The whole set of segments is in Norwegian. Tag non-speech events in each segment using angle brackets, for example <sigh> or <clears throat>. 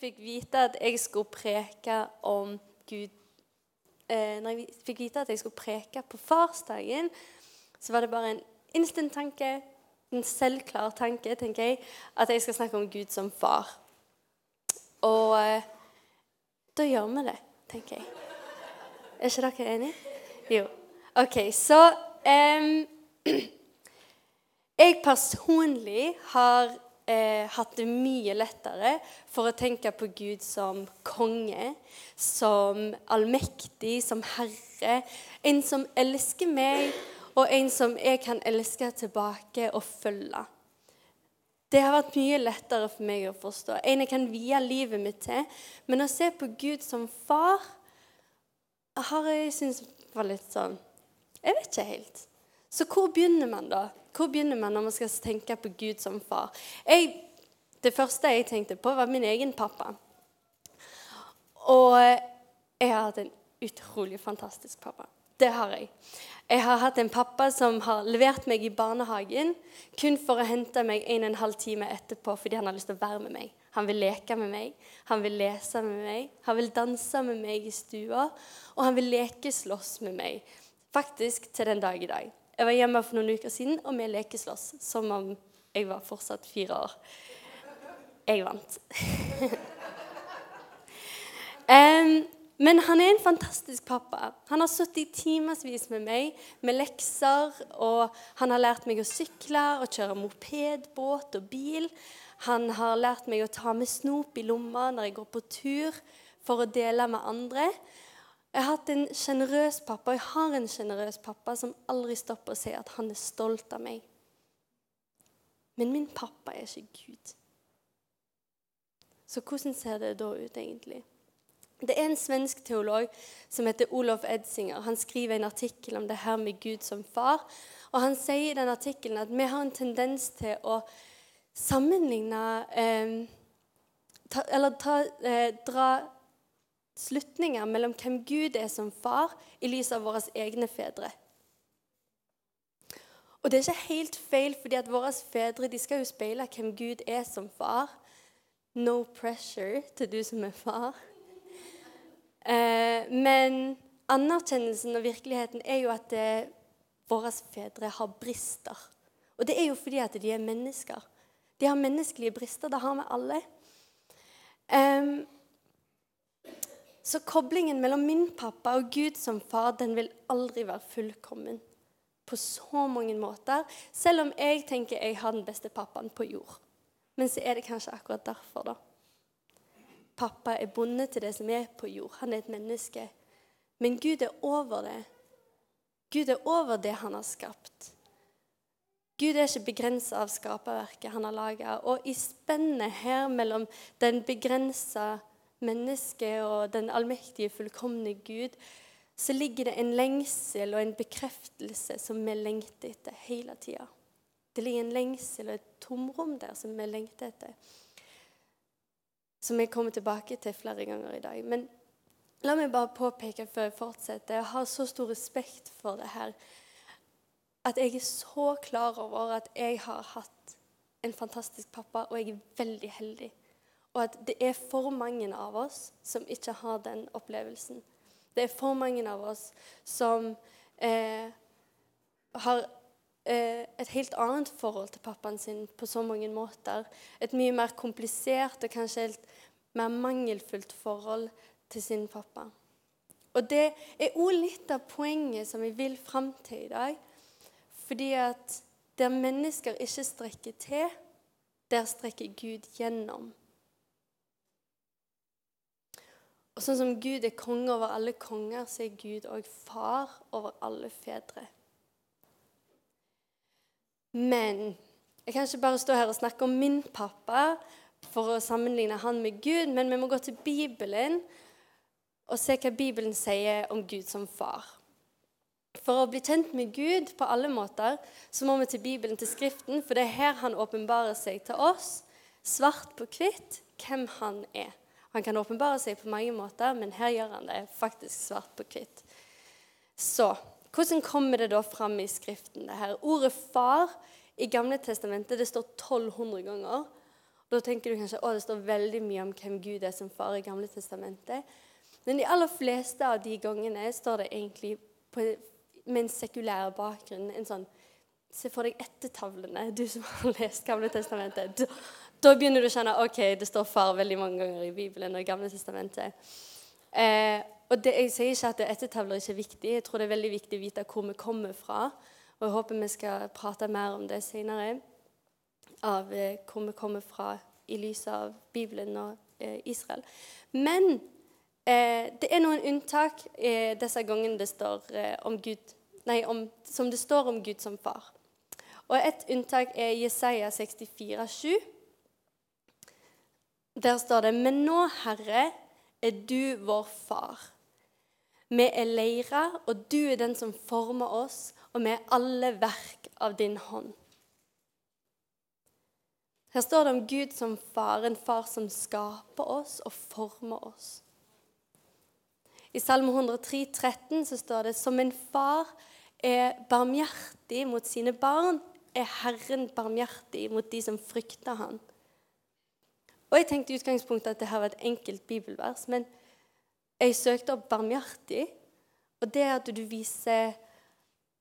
fikk vite at jeg skulle preke om Gud eh, Når jeg fikk vite at jeg skulle preke på farsdagen, så var det bare en instant tanke, en selvklar tanke, tenker jeg, at jeg skal snakke om Gud som far. Og eh, da gjør vi det, tenker jeg. Er ikke dere enige? Jo. OK, så eh, <clears throat> Jeg personlig har eh, hatt det mye lettere for å tenke på Gud som konge, som allmektig, som herre. En som elsker meg, og en som jeg kan elske tilbake og følge. Det har vært mye lettere for meg å forstå. En jeg kan vie livet mitt til. Men å se på Gud som far har jeg syntes var litt sånn Jeg vet ikke helt. Så hvor begynner man, da? Hvor begynner man når man skal tenke på Gud som far? Jeg, det første jeg tenkte på, var min egen pappa. Og jeg har hatt en utrolig fantastisk pappa. Det har jeg. Jeg har hatt en pappa som har levert meg i barnehagen kun for å hente meg en og en halv time etterpå fordi han har lyst til å være med meg. Han vil leke med meg, han vil lese med meg, han vil danse med meg i stua, og han vil lekeslåss med meg. Faktisk til den dag i dag. Jeg var hjemme for noen uker siden, og vi lekeslåss som om jeg var fortsatt fire år. Jeg vant. <laughs> um, men han er en fantastisk pappa. Han har sittet i timevis med meg med lekser. og Han har lært meg å sykle og kjøre moped, båt og bil. Han har lært meg å ta med snop i lomma når jeg går på tur for å dele med andre. Jeg har hatt en sjenerøs pappa, og jeg har en sjenerøs pappa som aldri stopper å si at han er stolt av meg. Men min pappa er ikke Gud. Så hvordan ser det da ut, egentlig? Det er en svensk teolog som heter Olof Edsinger. Han skriver en artikkel om det her med Gud som far. Og Han sier i den artikkelen at vi har en tendens til å sammenligne eh, ta, Eller ta, eh, dra slutninger mellom hvem Gud er som far, i lys av våre egne fedre. Og det er ikke helt feil, fordi at våre fedre de skal jo speile hvem Gud er som far. No pressure til du som er far. Eh, men anerkjennelsen og virkeligheten er jo at eh, våre fedre har brister. Og det er jo fordi at de er mennesker. De har menneskelige brister. Det har vi alle. Um, så koblingen mellom min pappa og Gud som far den vil aldri være fullkommen på så mange måter. Selv om jeg tenker jeg har den beste pappaen på jord. Men så er det kanskje akkurat derfor, da. Pappa er bonde til det som er på jord. Han er et menneske. Men Gud er over det. Gud er over det han har skapt. Gud er ikke begrensa av skaperverket han har laga. Og i spennet her mellom den begrensa mennesket og den allmektige, fullkomne Gud, så ligger det en lengsel og en bekreftelse som vi lengter etter hele tida. Det ligger en lengsel og et tomrom der som vi lengter etter. Som jeg kommer tilbake til flere ganger i dag. Men la meg bare påpeke før jeg fortsetter. Jeg har så stor respekt for det her at jeg er så klar over at jeg har hatt en fantastisk pappa, og jeg er veldig heldig og at det er for mange av oss som ikke har den opplevelsen. Det er for mange av oss som eh, har eh, et helt annet forhold til pappaen sin på så mange måter. Et mye mer komplisert og kanskje helt mer mangelfullt forhold til sin pappa. Og det er òg litt av poenget som vi vil fram til i dag. Fordi at der mennesker ikke strekker til, der strekker Gud gjennom. Og sånn som Gud er konge over alle konger, så er Gud òg far over alle fedre. Men jeg kan ikke bare stå her og snakke om min pappa for å sammenligne han med Gud, men vi må gå til Bibelen og se hva Bibelen sier om Gud som far. For å bli kjent med Gud på alle måter, så må vi til Bibelen, til Skriften, for det er her han åpenbarer seg til oss, svart på hvitt, hvem han er. Han kan åpenbare seg på mange måter, men her gjør han det faktisk svart på hvitt. Så hvordan kommer det da fram i Skriften? det her? Ordet 'far' i Gamle testamentet det står 1200 ganger. Da tenker du kanskje å, det står veldig mye om hvem Gud er som far i Gamle testamentet. Men de aller fleste av de gangene står det egentlig på, med en sekulær bakgrunn. en sånn, Se for deg ettertavlene, du som har lest Gamle testamentet. Da, begynner du å kjenne ok, det står far veldig mange ganger i Bibelen og Gamle testamentet. Eh, og det, Jeg sier ikke at ettertavler ikke er viktig. Jeg tror det er veldig viktig å vite hvor vi kommer fra. Og jeg håper vi skal prate mer om det senere av eh, hvor vi kommer fra i lys av Bibelen og eh, Israel. Men eh, det er noen unntak eh, disse gangene det står eh, om Gud Nei, om, som det står om Gud som far. Og et unntak er Jesaja 64, 7. Der står det Men nå, Herre, er du vår far. Vi er leira, og du er den som former oss, og vi er alle verk av din hånd. Her står det om Gud som far, en far som skaper oss og former oss. I Salme 103, 13 så står det som en far er barmhjertig mot sine barn, er Herren barmhjertig mot de som frykter han. Og Jeg tenkte i utgangspunktet at det her var et enkelt bibelvers, men jeg søkte opp 'barmhjertig', og det er at du viser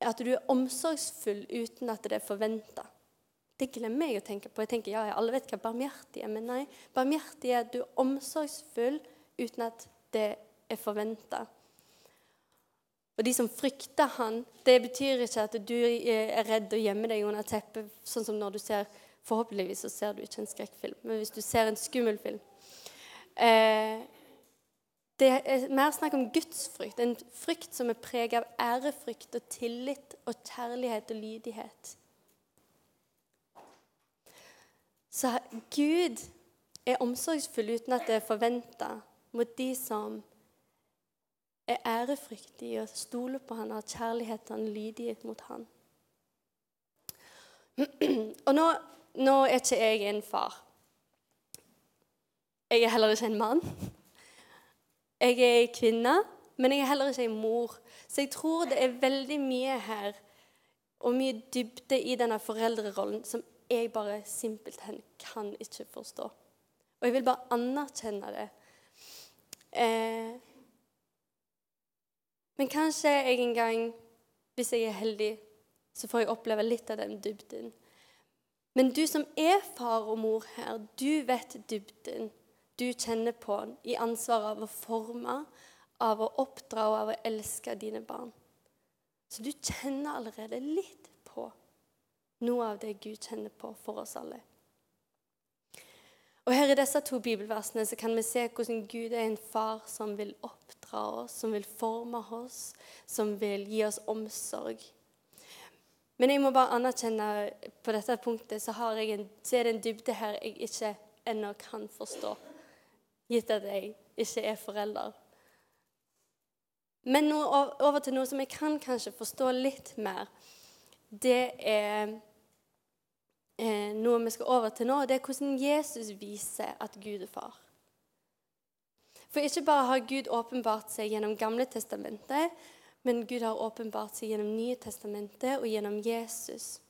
at du er omsorgsfull uten at det er forventa. Det glemmer jeg å tenke på. Jeg tenker, ja, Alle vet hva barmhjertig er, men nei. Barmhjertig er at du er omsorgsfull uten at det er forventa. Og de som frykter han, det betyr ikke at du er redd og gjemmer deg under teppet, sånn som når du ser Forhåpentligvis så ser du ikke en skrekkfilm, men hvis du ser en skummel film eh, Det er mer snakk om gudsfrykt, en frykt som er preget av ærefrykt og tillit og kjærlighet og lydighet. Så Gud er omsorgsfull uten at det er forventa mot de som er ærefryktige og stoler på han, har kjærlighet og lydighet mot han. <clears throat> Og nå, nå er ikke jeg en far. Jeg er heller ikke en mann. Jeg er en kvinne, men jeg er heller ikke en mor. Så jeg tror det er veldig mye her og mye dybde i denne foreldrerollen som jeg bare simpelthen kan ikke forstå. Og jeg vil bare anerkjenne det. Eh, men kanskje jeg en gang, hvis jeg er heldig, så får jeg oppleve litt av den dybden. Men du som er far og mor her, du vet dybden. Du kjenner på i ansvaret av å forme, av å oppdra og av å elske dine barn. Så du kjenner allerede litt på noe av det Gud kjenner på for oss alle. Og her I disse to bibelversene så kan vi se hvordan Gud er en far som vil oppdra oss, som vil forme oss, som vil gi oss omsorg. Men jeg må bare anerkjenne på dette punktet så, en, så er det en dybde her jeg ikke ennå kan forstå, gitt at jeg ikke er forelder. Men nå, over til noe som jeg kan kanskje forstå litt mer. Det er eh, noe vi skal over til nå, det er hvordan Jesus viser at Gud er far. For ikke bare har Gud åpenbart seg gjennom Gamle testamentet, men Gud har åpenbart seg gjennom Nye testamentet og gjennom Jesus.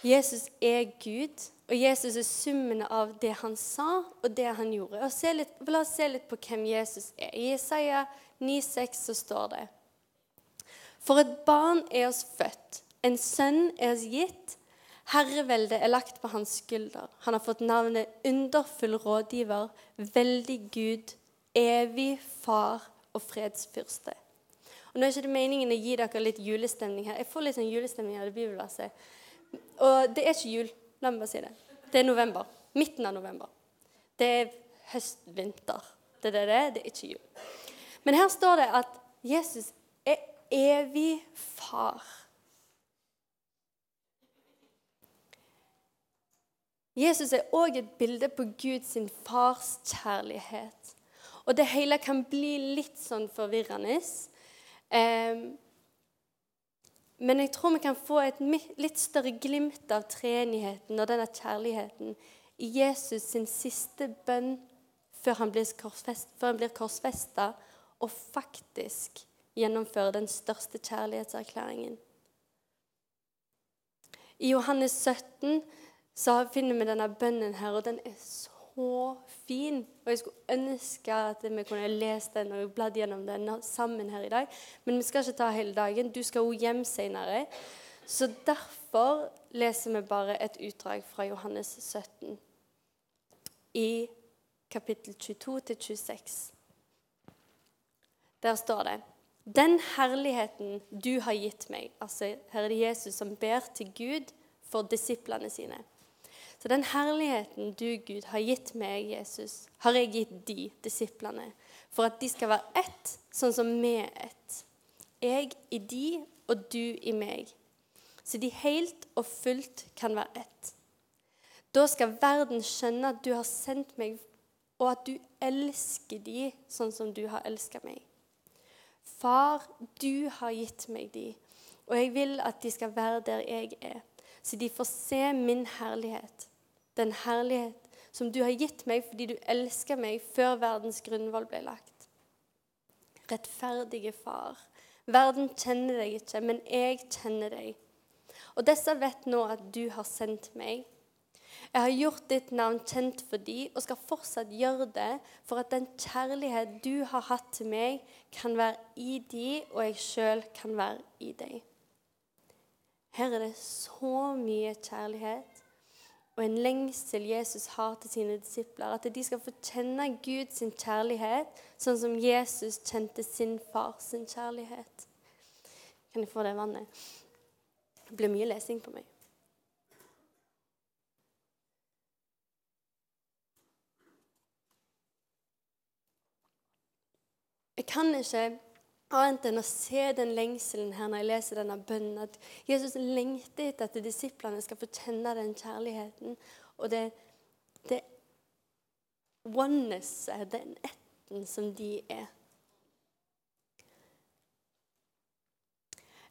Jesus er Gud, og Jesus er summen av det han sa og det han gjorde. Og litt, La oss se litt på hvem Jesus er. I Jesaja 9,6 så står det For et barn er oss født, en sønn er oss gitt. Herreveldet er lagt på hans skulder. Han har fått navnet Underfull rådgiver, veldig Gud, evig far og fredsfyrste. Og Nå er ikke det meningen å gi dere litt julestemning her. Jeg får litt sånn julestemning av det bibelverset. Og det er ikke jul. La meg bare si det. Det er november. Midten av november. Det er høst-vinter. Det er det, det er ikke jul. Men her står det at Jesus er evig far. Jesus er òg et bilde på Guds fars kjærlighet. Og det hele kan bli litt sånn forvirrende. Um, men jeg tror vi kan få et litt større glimt av treenigheten og denne kjærligheten i Jesus sin siste bønn før han blir, korsfest, korsfesta, og faktisk gjennomfører den største kjærlighetserklæringen. I Johannes 17 så finner vi denne bønnen her, og den er så fin. Og jeg skulle ønske at vi kunne lest den og bladd gjennom den sammen her i dag. Men vi skal ikke ta hele dagen. Du skal jo hjem senere. Så derfor leser vi bare et utdrag fra Johannes 17 i kapittel 22 til 26. Der står det Den herligheten du har gitt meg Altså her er det Jesus som ber til Gud for disiplene sine. Så den herligheten du, Gud, har gitt meg, Jesus, har jeg gitt de, disiplene, for at de skal være ett, sånn som vi er ett. Jeg i de og du i meg, så de helt og fullt kan være ett. Da skal verden skjønne at du har sendt meg, og at du elsker de sånn som du har elsket meg. Far, du har gitt meg de, og jeg vil at de skal være der jeg er, så de får se min herlighet, den herlighet som du har gitt meg fordi du elsker meg før verdens grunnvoll ble lagt. Rettferdige Far, verden kjenner deg ikke, men jeg kjenner deg. Og disse vet nå at du har sendt meg. Jeg har gjort ditt navn kjent for dem og skal fortsatt gjøre det for at den kjærlighet du har hatt til meg, kan være i dem, og jeg sjøl kan være i deg. Her er det så mye kjærlighet og en lengsel Jesus har til sine disipler. At de skal få kjenne Guds kjærlighet sånn som Jesus kjente sin fars kjærlighet. Kan jeg få det vannet? Det blir mye lesing på meg. Jeg kan ikke annet enn å se den lengselen her når jeg leser denne bønnen. At Jesus lengter etter at disiplene skal få kjenne den kjærligheten. Og det, det oneness, den etten som de er.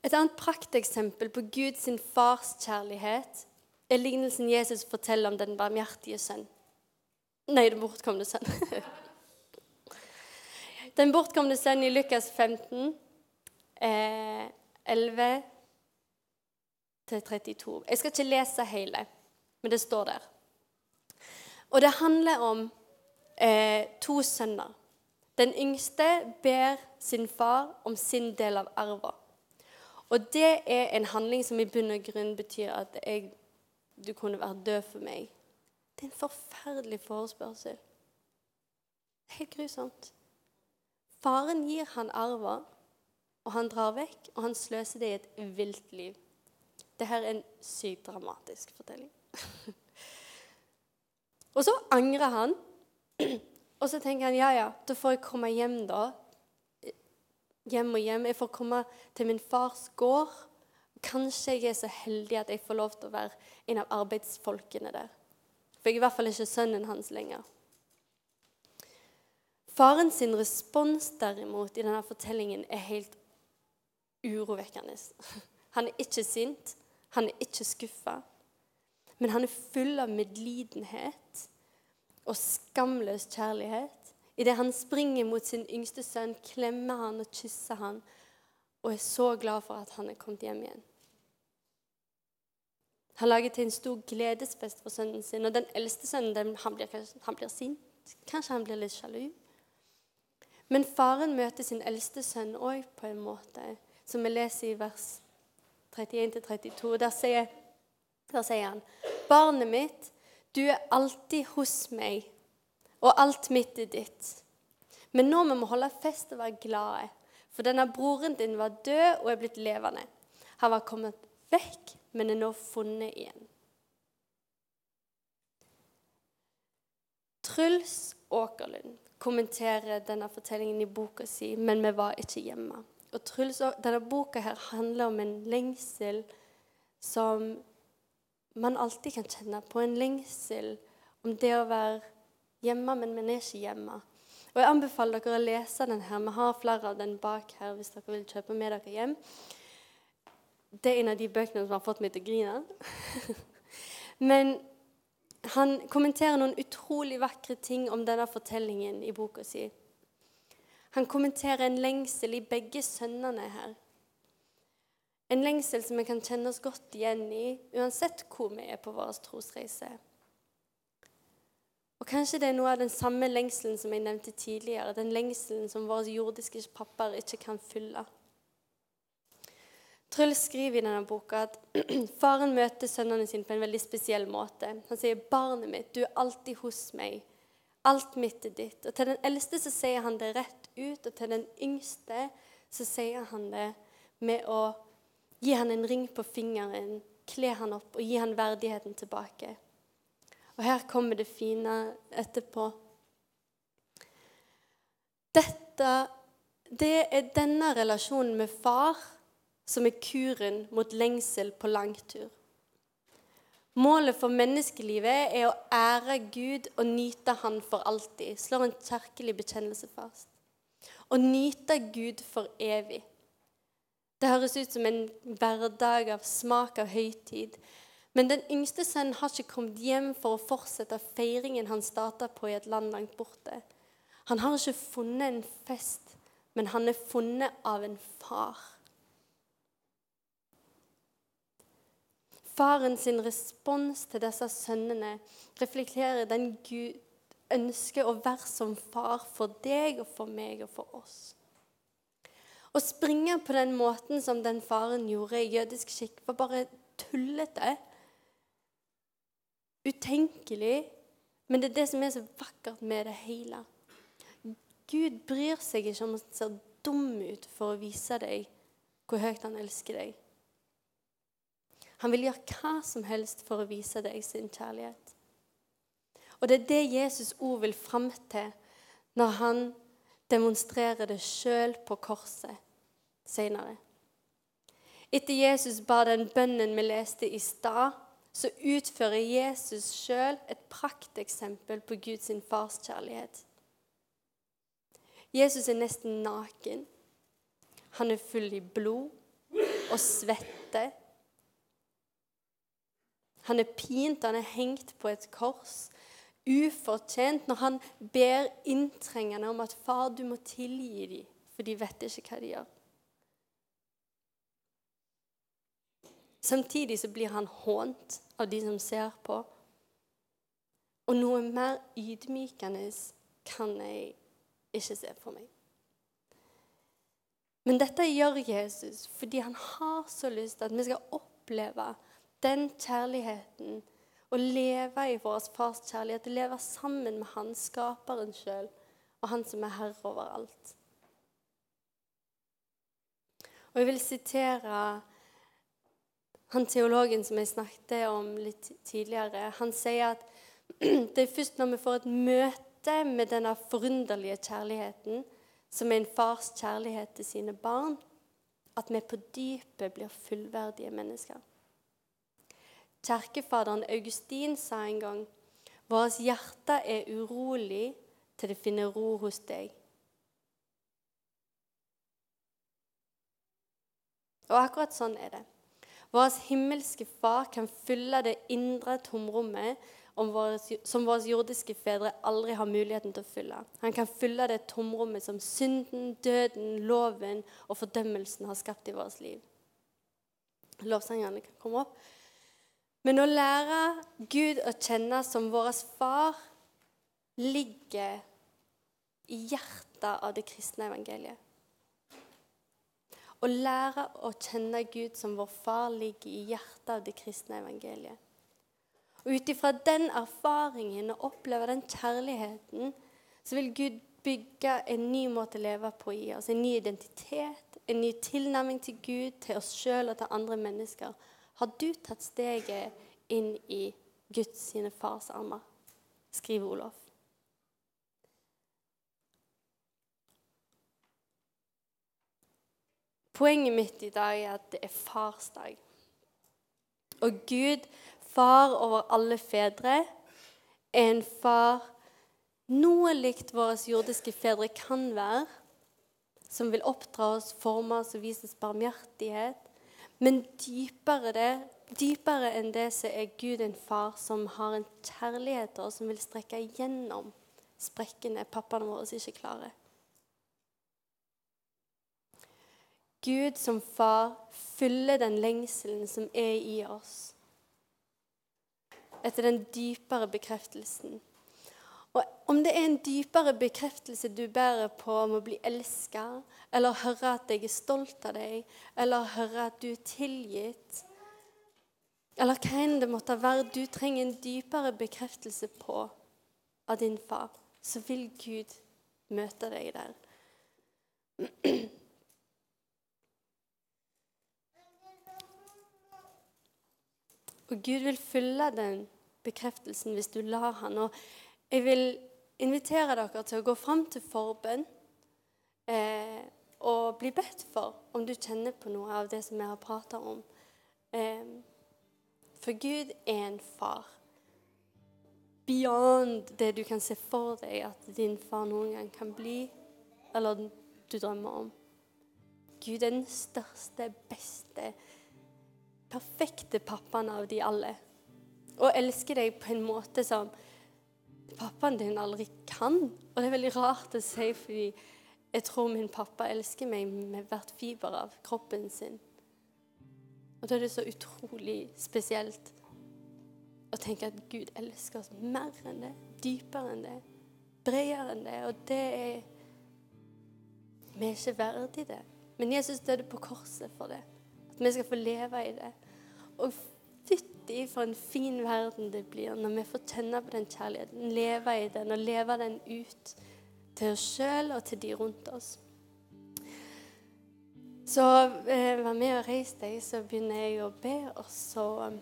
Et annet prakteksempel på Guds fars kjærlighet er lignelsen Jesus forteller om den barmhjertige sønn. Nei, den bortkomne sønn. <laughs> Den bortkomne sønnen i Lukas 15, eh, 11 32. Jeg skal ikke lese hele, men det står der. Og det handler om eh, to sønner. Den yngste ber sin far om sin del av arva. Og det er en handling som i bunn og grunn betyr at jeg, du kunne vært død for meg. Det er en forferdelig forespørsel. Helt grusomt. Faren gir han arver, og han drar vekk, og han sløser det i et vilt liv. Dette er en sykt dramatisk fortelling. <laughs> og så angrer han, <clears throat> og så tenker han ja, ja, da får jeg komme hjem, da. Hjem og hjem. Jeg får komme til min fars gård. Kanskje jeg er så heldig at jeg får lov til å være en av arbeidsfolkene der. For jeg er i hvert fall ikke sønnen hans lenger. Faren sin respons derimot i denne fortellingen er helt urovekkende. Han er ikke sint, han er ikke skuffa, men han er full av medlidenhet og skamløs kjærlighet. Idet han springer mot sin yngste sønn, klemmer han og kysser han, og er så glad for at han er kommet hjem igjen. Han lager til en stor gledesfest for sønnen sin, og den eldste sønnen han blir, han blir sint. Kanskje han blir litt sjalu. Men faren møter sin eldste sønn òg på en måte, som vi leser i vers 31-32. Der, sier, der sier han Barnet mitt, du er alltid hos meg, og alt mitt er ditt. Men nå må vi holde fest og være glade, for denne broren din var død og er blitt levende. Han var kommet vekk, men er nå funnet igjen. Truls Åkerlund kommenterer denne fortellingen i boka si, men vi var ikke hjemme. Og Truls, Denne boka her handler om en lengsel som man alltid kan kjenne på. En lengsel om det å være hjemme, men man er ikke hjemme. Og Jeg anbefaler dere å lese den her. Vi har flere av den bak her hvis dere vil kjøpe med dere hjem. Det er en av de bøkene som har fått meg til å grine. <laughs> men han kommenterer noen utrolig vakre ting om denne fortellingen i boka si. Han kommenterer en lengsel i begge sønnene her. En lengsel som vi kan kjenne oss godt igjen i, uansett hvor vi er på vår trosreise. Og Kanskje det er noe av den samme lengselen som jeg nevnte tidligere, den lengselen som våre jordiske pappaer ikke kan fylle. Truls skriver i denne boka at <clears throat> faren møter sønnene sine på en veldig spesiell måte. Han sier, 'Barnet mitt, du er alltid hos meg. Alt mitt er ditt.' Og Til den eldste så sier han det rett ut, og til den yngste så sier han det med å gi han en ring på fingeren, kle han opp og gi han verdigheten tilbake. Og her kommer det fine etterpå. Dette, det er denne relasjonen med far som er kuren mot lengsel på langtur. Målet for menneskelivet er å ære Gud og nyte Han for alltid, slår en kjerkelig bekjennelse fast. Å nyte Gud for evig. Det høres ut som en hverdag av smak av høytid, men den yngste sønnen har ikke kommet hjem for å fortsette feiringen han starta på i et land langt borte. Han har ikke funnet en fest, men han er funnet av en far. Faren sin respons til disse sønnene reflekterer den Gud ønsker å være som far for deg og for meg og for oss. Å springe på den måten som den faren gjorde i jødisk skikk, var bare tullete utenkelig, men det er det som er så vakkert med det hele. Gud bryr seg ikke om å se dum ut for å vise deg hvor høyt han elsker deg. Han vil gjøre hva som helst for å vise deg sin kjærlighet. Og det er det Jesus ord vil fram til når han demonstrerer det sjøl på korset senere. Etter Jesus ba den bønnen vi leste i stad, så utfører Jesus sjøl et prakteksempel på Guds fars kjærlighet. Jesus er nesten naken. Han er full i blod og svette. Han er pint, han er hengt på et kors, ufortjent, når han ber inntrengende om at 'Far, du må tilgi dem, for de vet ikke hva de gjør'. Samtidig så blir han hånt av de som ser på. Og noe mer ydmykende kan jeg ikke se for meg. Men dette gjør Jesus fordi han har så lyst at vi skal oppleve den kjærligheten å leve i vår fars kjærlighet. å Leve sammen med han, skaperen sjøl, og han som er herre over alt. Og Jeg vil sitere han teologen som jeg snakket om litt tidligere, han sier at <clears throat> det er først når vi får et møte med denne forunderlige kjærligheten, som er en fars kjærlighet til sine barn, at vi på dypet blir fullverdige mennesker. Kjerkefaderen Augustin sa en gang vårt hjerte er urolig til det finner ro hos deg. Og akkurat sånn er det. Vår himmelske Far kan fylle det indre tomrommet som våre jordiske fedre aldri har muligheten til å fylle. Han kan fylle det tomrommet som synden, døden, loven og fordømmelsen har skapt i vårt liv. Lovsangerne kan komme opp. Men å lære Gud å kjenne som vår far ligger i hjertet av det kristne evangeliet. Å lære å kjenne Gud som vår far ligger i hjertet av det kristne evangeliet. Og Ut ifra den erfaringen og oppleve den kjærligheten, så vil Gud bygge en ny måte å leve på i oss. En ny identitet, en ny tilnærming til Gud, til oss sjøl og til andre mennesker. Har du tatt steget inn i Guds sine fars armer? skriver Olof. Poenget mitt i dag er at det er farsdag. Og Gud, far over alle fedre, er en far noe likt våre jordiske fedre kan være, som vil oppdra oss, forme oss og vise oss barmhjertighet. Men dypere, det, dypere enn det så er Gud en far som har en kjærlighet oss, som vil strekke igjennom sprekkene pappaene våre ikke klarer. Gud som far fyller den lengselen som er i oss, etter den dypere bekreftelsen. Og om det er en dypere bekreftelse du bærer på om å bli elska, eller høre at jeg er stolt av deg, eller høre at du er tilgitt, eller hva enn det måtte være du trenger en dypere bekreftelse på av din far, så vil Gud møte deg der. Og Gud vil fylle den bekreftelsen hvis du lar han. Og jeg vil invitere dere til å gå fram til forbønn eh, og bli bedt for om du kjenner på noe av det som jeg har prata om. Eh, for Gud er en far. Beyond det du kan se for deg at din far noen gang kan bli, eller du drømmer om. Gud er den største, beste, perfekte pappaen av de alle. Og elsker deg på en måte som pappaen din aldri kan. Og det er veldig rart å si, fordi jeg tror min pappa elsker meg med hvert fiber av kroppen sin. Og da er det så utrolig spesielt å tenke at Gud elsker oss mer enn det, dypere enn det, bredere enn det. Og det er Vi er ikke verdig det. Men Jesus døde på korset for det. At vi skal få leve i det. Og fytti for en fin verden det blir når vi får tenne på den kjærligheten, leve i den og leve den ut til oss sjøl og til de rundt oss. Så eh, vær med og reis deg, så begynner jeg å be, og så um,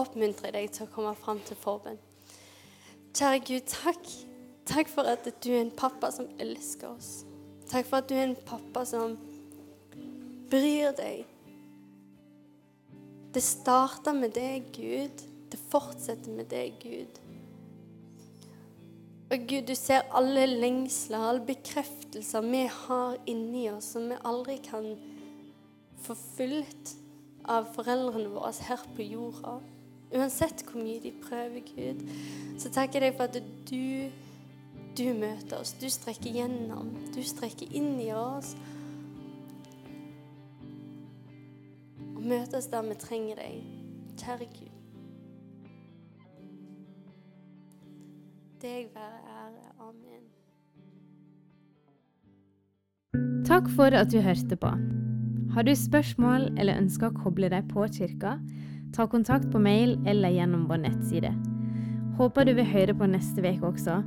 oppmuntrer jeg deg til å komme fram til forbønn. Kjære Gud, takk. Takk for at du er en pappa som elsker oss. Takk for at du er en pappa som bryr deg det starter med deg, Gud. Det fortsetter med deg, Gud. Og Gud, du ser alle lengsler, alle bekreftelser vi har inni oss, som vi aldri kan få fylt av foreldrene våre her på jorda. Uansett hvor mye de prøver, Gud, så takker jeg deg for at du, du møter oss. Du strekker gjennom. Du strekker inn i oss. Og møte oss der vi trenger deg. Kjære Gud. Deg være ære. Amen. Takk for at du hørte på. Har du spørsmål eller ønsker å koble deg på kirka, ta kontakt på mail eller gjennom vår nettside. Håper du vil høre på neste uke også,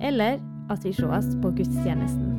eller at vi sees på gudstjenesten.